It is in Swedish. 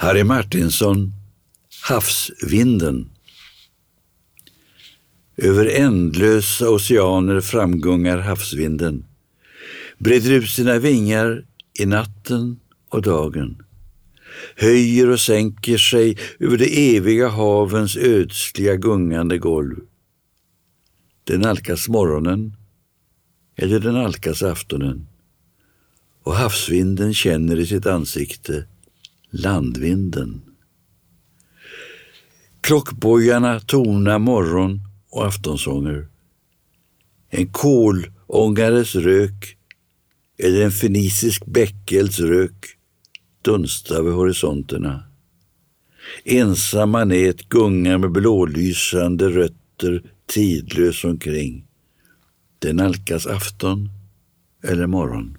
Harry Martinsson, Havsvinden. Över ändlösa oceaner framgungar havsvinden, breder ut sina vingar i natten och dagen, höjer och sänker sig över de eviga havens ödsliga gungande golv. Den nalkas morgonen eller den nalkas aftonen och havsvinden känner i sitt ansikte landvinden. Klockbojarna tona morgon och aftonsånger. En kolångares rök eller en fenisisk bäckels rök dunstar vid horisonterna. Ensamma nät gungar med blålysande rötter tidlös omkring. Det nalkas afton eller morgon.